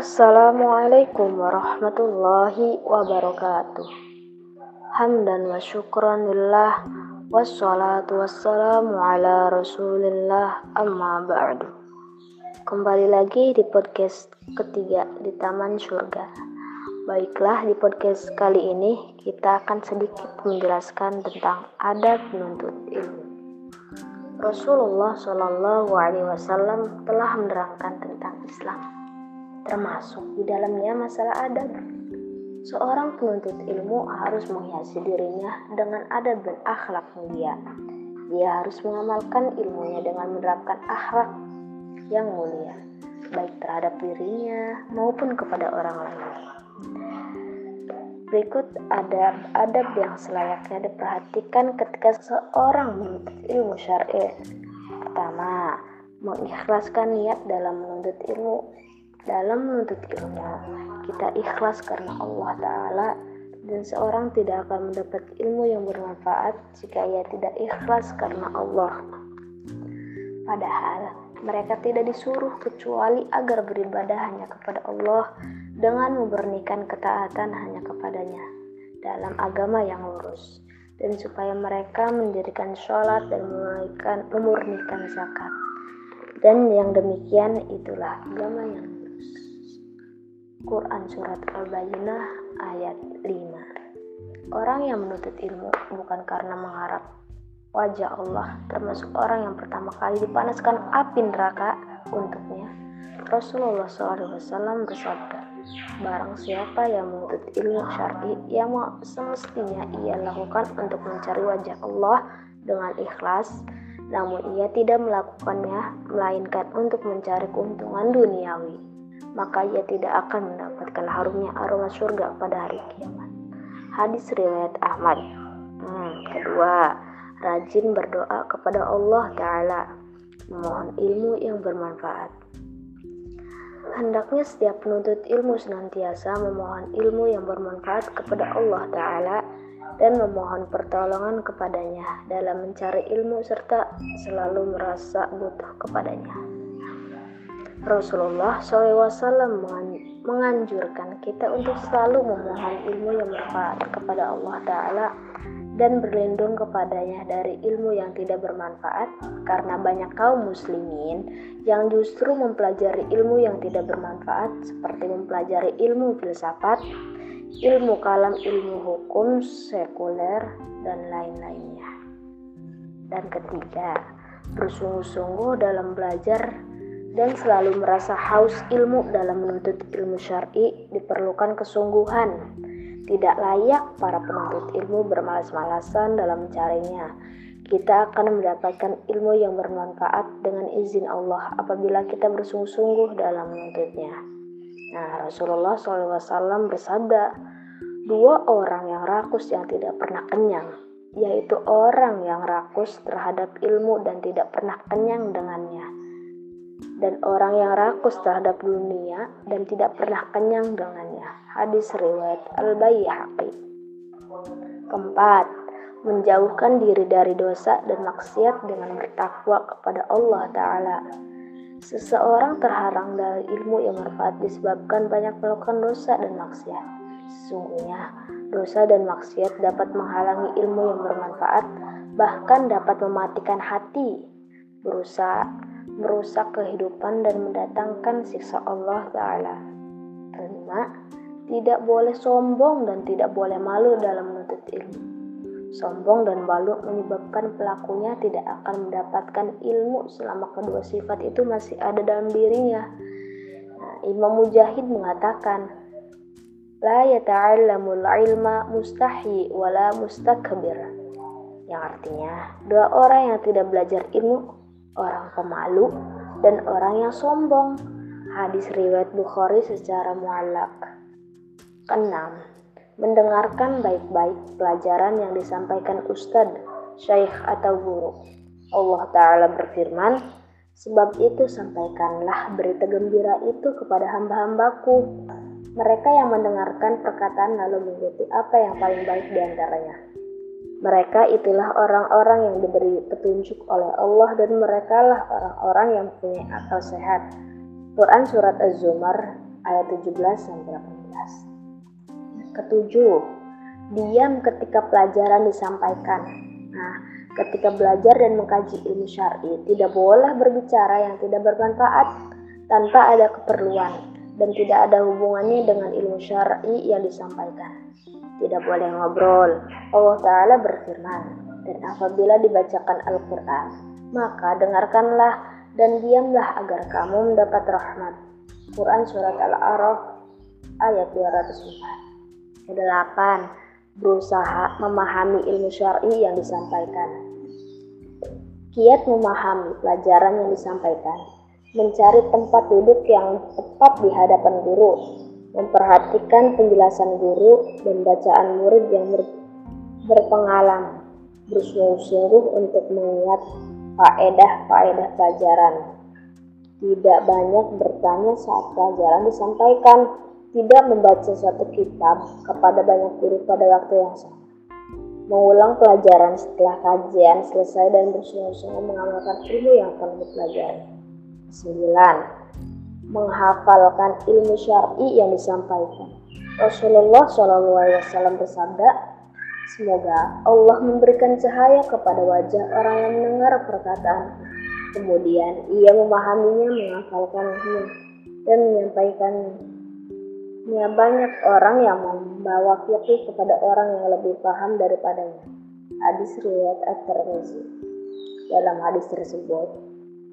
Assalamualaikum warahmatullahi wabarakatuh. Hamdan wa syukran lillah wassalatu wassalamu ala rasulillah amma ba'du. Kembali lagi di podcast ketiga di Taman Surga. Baiklah, di podcast kali ini kita akan sedikit menjelaskan tentang adab menuntut ilmu. Rasulullah Shallallahu Alaihi Wasallam telah menerangkan tentang Islam, termasuk di dalamnya masalah adab. Seorang penuntut ilmu harus menghiasi dirinya dengan adab dan akhlak mulia. Dia harus mengamalkan ilmunya dengan menerapkan akhlak yang mulia, baik terhadap dirinya maupun kepada orang lain. Berikut adab-adab yang selayaknya diperhatikan ketika seorang menuntut ilmu syar'i. Pertama, mengikhlaskan niat dalam menuntut ilmu. Dalam menuntut ilmu, kita ikhlas karena Allah Ta'ala dan seorang tidak akan mendapat ilmu yang bermanfaat jika ia tidak ikhlas karena Allah. Padahal mereka tidak disuruh kecuali agar beribadah hanya kepada Allah dengan memurnikan ketaatan hanya kepadanya dalam agama yang lurus dan supaya mereka mendirikan sholat dan memurnikan, memurnikan zakat dan yang demikian itulah agama yang Quran Surat Al-Bayyinah ayat 5 Orang yang menuntut ilmu bukan karena mengharap wajah Allah termasuk orang yang pertama kali dipanaskan api neraka untuknya. Rasulullah SAW bersabda Barang siapa yang menuntut ilmu syar'i yang semestinya ia lakukan untuk mencari wajah Allah dengan ikhlas, namun ia tidak melakukannya melainkan untuk mencari keuntungan duniawi, maka ia tidak akan mendapatkan harumnya aroma surga pada hari kiamat. Hadis riwayat Ahmad. Hmm, kedua, rajin berdoa kepada Allah Ta'ala, memohon ilmu yang bermanfaat. Hendaknya setiap penuntut ilmu senantiasa memohon ilmu yang bermanfaat kepada Allah Ta'ala dan memohon pertolongan kepadanya dalam mencari ilmu serta selalu merasa butuh kepadanya. Rasulullah SAW menganjurkan kita untuk selalu memohon ilmu yang bermanfaat kepada Allah Ta'ala dan berlindung kepadanya dari ilmu yang tidak bermanfaat karena banyak kaum muslimin yang justru mempelajari ilmu yang tidak bermanfaat seperti mempelajari ilmu filsafat, ilmu kalam, ilmu hukum sekuler dan lain-lainnya. Dan ketiga, bersungguh-sungguh dalam belajar dan selalu merasa haus ilmu dalam menuntut ilmu syar'i diperlukan kesungguhan tidak layak para penuntut ilmu bermalas-malasan dalam mencarinya. Kita akan mendapatkan ilmu yang bermanfaat dengan izin Allah apabila kita bersungguh-sungguh dalam menuntutnya. Nah, Rasulullah SAW bersabda, dua orang yang rakus yang tidak pernah kenyang, yaitu orang yang rakus terhadap ilmu dan tidak pernah kenyang dengannya dan orang yang rakus terhadap dunia dan tidak pernah kenyang dengannya. Hadis riwayat Al-Baihaqi. Keempat, menjauhkan diri dari dosa dan maksiat dengan bertakwa kepada Allah Ta'ala. Seseorang terharang dari ilmu yang bermanfaat disebabkan banyak melakukan dosa dan maksiat. Sesungguhnya, dosa dan maksiat dapat menghalangi ilmu yang bermanfaat, bahkan dapat mematikan hati. Berusaha merusak kehidupan dan mendatangkan siksa Allah Ta'ala. Kelima, tidak boleh sombong dan tidak boleh malu dalam menuntut ilmu. Sombong dan malu menyebabkan pelakunya tidak akan mendapatkan ilmu selama kedua sifat itu masih ada dalam dirinya. Nah, Imam Mujahid mengatakan, La yata'allamul ilma mustahi wala mustakbir. Yang artinya, dua orang yang tidak belajar ilmu orang pemalu, dan orang yang sombong. Hadis riwayat Bukhari secara muallak. Keenam, mendengarkan baik-baik pelajaran yang disampaikan ustadz, syekh atau guru. Allah Ta'ala berfirman, Sebab itu sampaikanlah berita gembira itu kepada hamba-hambaku. Mereka yang mendengarkan perkataan lalu mengikuti apa yang paling baik di antaranya. Mereka itulah orang-orang yang diberi petunjuk oleh Allah dan mereka lah orang-orang yang punya akal sehat. Quran Surat Az-Zumar ayat 17 sampai 18. Ketujuh, diam ketika pelajaran disampaikan. Nah, ketika belajar dan mengkaji ilmu syar'i, tidak boleh berbicara yang tidak bermanfaat tanpa ada keperluan dan tidak ada hubungannya dengan ilmu syar'i yang disampaikan. Tidak boleh ngobrol. Allah Ta'ala berfirman, dan apabila dibacakan Al-Quran, maka dengarkanlah dan diamlah agar kamu mendapat rahmat. Quran Surat Al-A'raf ayat 204 Kedelapan, berusaha memahami ilmu syar'i yang disampaikan. Kiat memahami pelajaran yang disampaikan mencari tempat duduk yang tepat di hadapan guru, memperhatikan penjelasan guru dan bacaan murid yang ber berpengalaman, bersungguh-sungguh untuk mengingat faedah-faedah pelajaran. Tidak banyak bertanya saat pelajaran disampaikan, tidak membaca satu kitab kepada banyak guru pada waktu yang sama. Mengulang pelajaran setelah kajian selesai dan bersungguh-sungguh mengamalkan ilmu yang telah dipelajari. 9. Menghafalkan ilmu syar'i yang disampaikan. Rasulullah SAW bersabda, Semoga Allah memberikan cahaya kepada wajah orang yang mendengar perkataan. Kemudian ia memahaminya, menghafalkannya, dan menyampaikannya. Ya, banyak orang yang membawa fikih kepada orang yang lebih paham daripadanya. Hadis riwayat At-Tirmizi. Dalam hadis tersebut,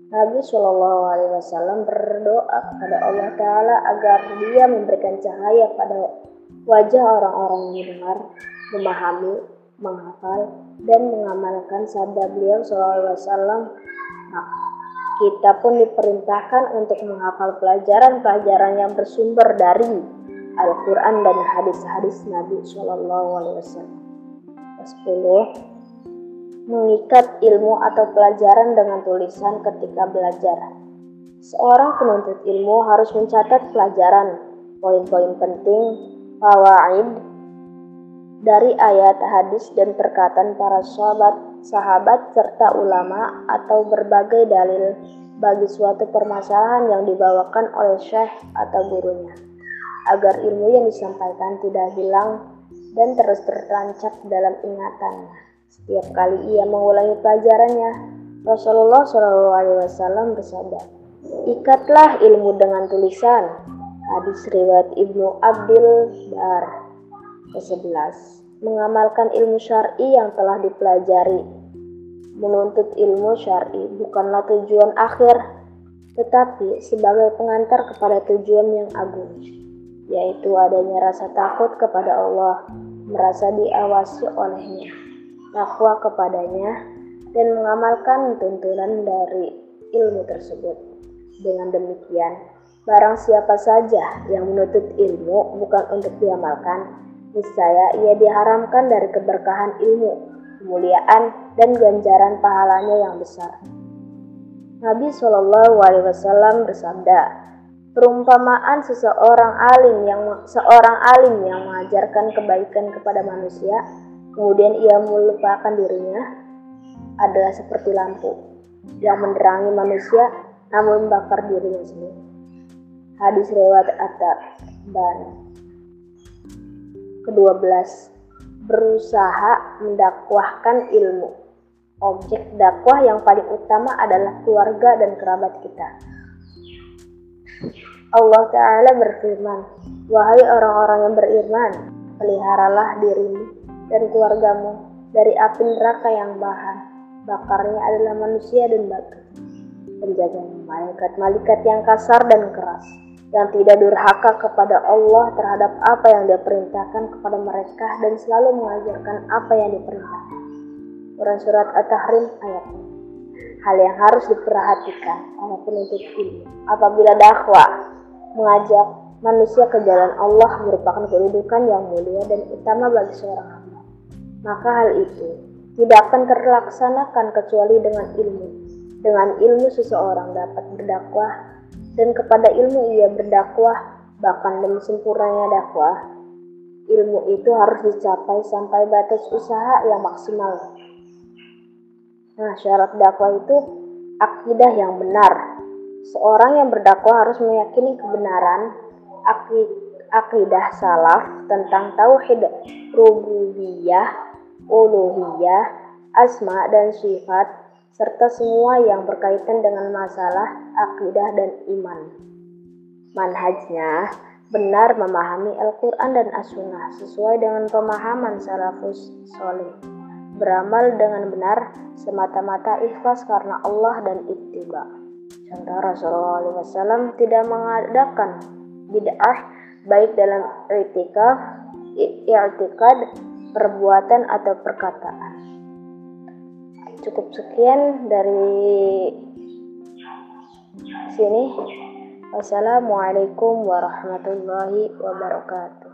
Nabi Shallallahu Alaihi Wasallam berdoa kepada Allah Taala agar Dia memberikan cahaya pada wajah orang-orang yang mendengar, memahami, menghafal, dan mengamalkan sabda beliau Shallallahu Alaihi Wasallam. Nah, kita pun diperintahkan untuk menghafal pelajaran-pelajaran yang bersumber dari Al-Quran dan hadis-hadis Nabi Shallallahu Alaihi Wasallam. 10 mengikat ilmu atau pelajaran dengan tulisan ketika belajar. Seorang penuntut ilmu harus mencatat pelajaran, poin-poin penting, fawaid dari ayat, hadis, dan perkataan para sahabat, sahabat serta ulama atau berbagai dalil bagi suatu permasalahan yang dibawakan oleh syekh atau gurunya, agar ilmu yang disampaikan tidak hilang dan terus tertancap dalam ingatannya. Setiap kali ia mengulangi pelajarannya, Rasulullah Shallallahu Alaihi Wasallam bersabda, "Ikatlah ilmu dengan tulisan." Hadis riwayat Ibnu Abdul Bar ke-11 mengamalkan ilmu syar'i yang telah dipelajari. Menuntut ilmu syar'i bukanlah tujuan akhir, tetapi sebagai pengantar kepada tujuan yang agung, yaitu adanya rasa takut kepada Allah, merasa diawasi olehnya takwa kepadanya, dan mengamalkan tuntunan dari ilmu tersebut. Dengan demikian, barang siapa saja yang menuntut ilmu bukan untuk diamalkan, niscaya ia diharamkan dari keberkahan ilmu, kemuliaan, dan ganjaran pahalanya yang besar. Nabi Shallallahu Alaihi Wasallam bersabda, perumpamaan seseorang alim yang seorang alim yang mengajarkan kebaikan kepada manusia kemudian ia melupakan dirinya adalah seperti lampu yang menerangi manusia namun membakar dirinya sendiri. Hadis riwayat Atta dan kedua belas berusaha mendakwahkan ilmu. Objek dakwah yang paling utama adalah keluarga dan kerabat kita. Allah Ta'ala berfirman, Wahai orang-orang yang beriman, peliharalah dirimu dan keluargamu dari api neraka yang bahan bakarnya adalah manusia dan batu. Penjaga malaikat-malaikat yang kasar dan keras, yang tidak durhaka kepada Allah terhadap apa yang dia perintahkan kepada mereka dan selalu mengajarkan apa yang diperintahkan. Quran Surat At-Tahrim ayat 6. Hal yang harus diperhatikan oleh penuntut ilmu apabila dakwah mengajak manusia ke jalan Allah merupakan kedudukan yang mulia dan utama bagi seorang maka hal itu tidak akan terlaksanakan kecuali dengan ilmu. Dengan ilmu seseorang dapat berdakwah dan kepada ilmu ia berdakwah bahkan demi sempurnanya dakwah. Ilmu itu harus dicapai sampai batas usaha yang maksimal. Nah, syarat dakwah itu akidah yang benar. Seorang yang berdakwah harus meyakini kebenaran akidah salaf tentang tauhid rububiyah, uluhiyah, asma dan sifat serta semua yang berkaitan dengan masalah akidah dan iman. Manhajnya benar memahami Al-Quran dan As-Sunnah sesuai dengan pemahaman salafus soleh. Beramal dengan benar semata-mata ikhlas karena Allah dan ittiba. Contoh Rasulullah SAW tidak mengadakan bid'ah baik dalam i'tikaf, i'tikad, perbuatan atau perkataan. Cukup sekian dari sini. Wassalamualaikum warahmatullahi wabarakatuh.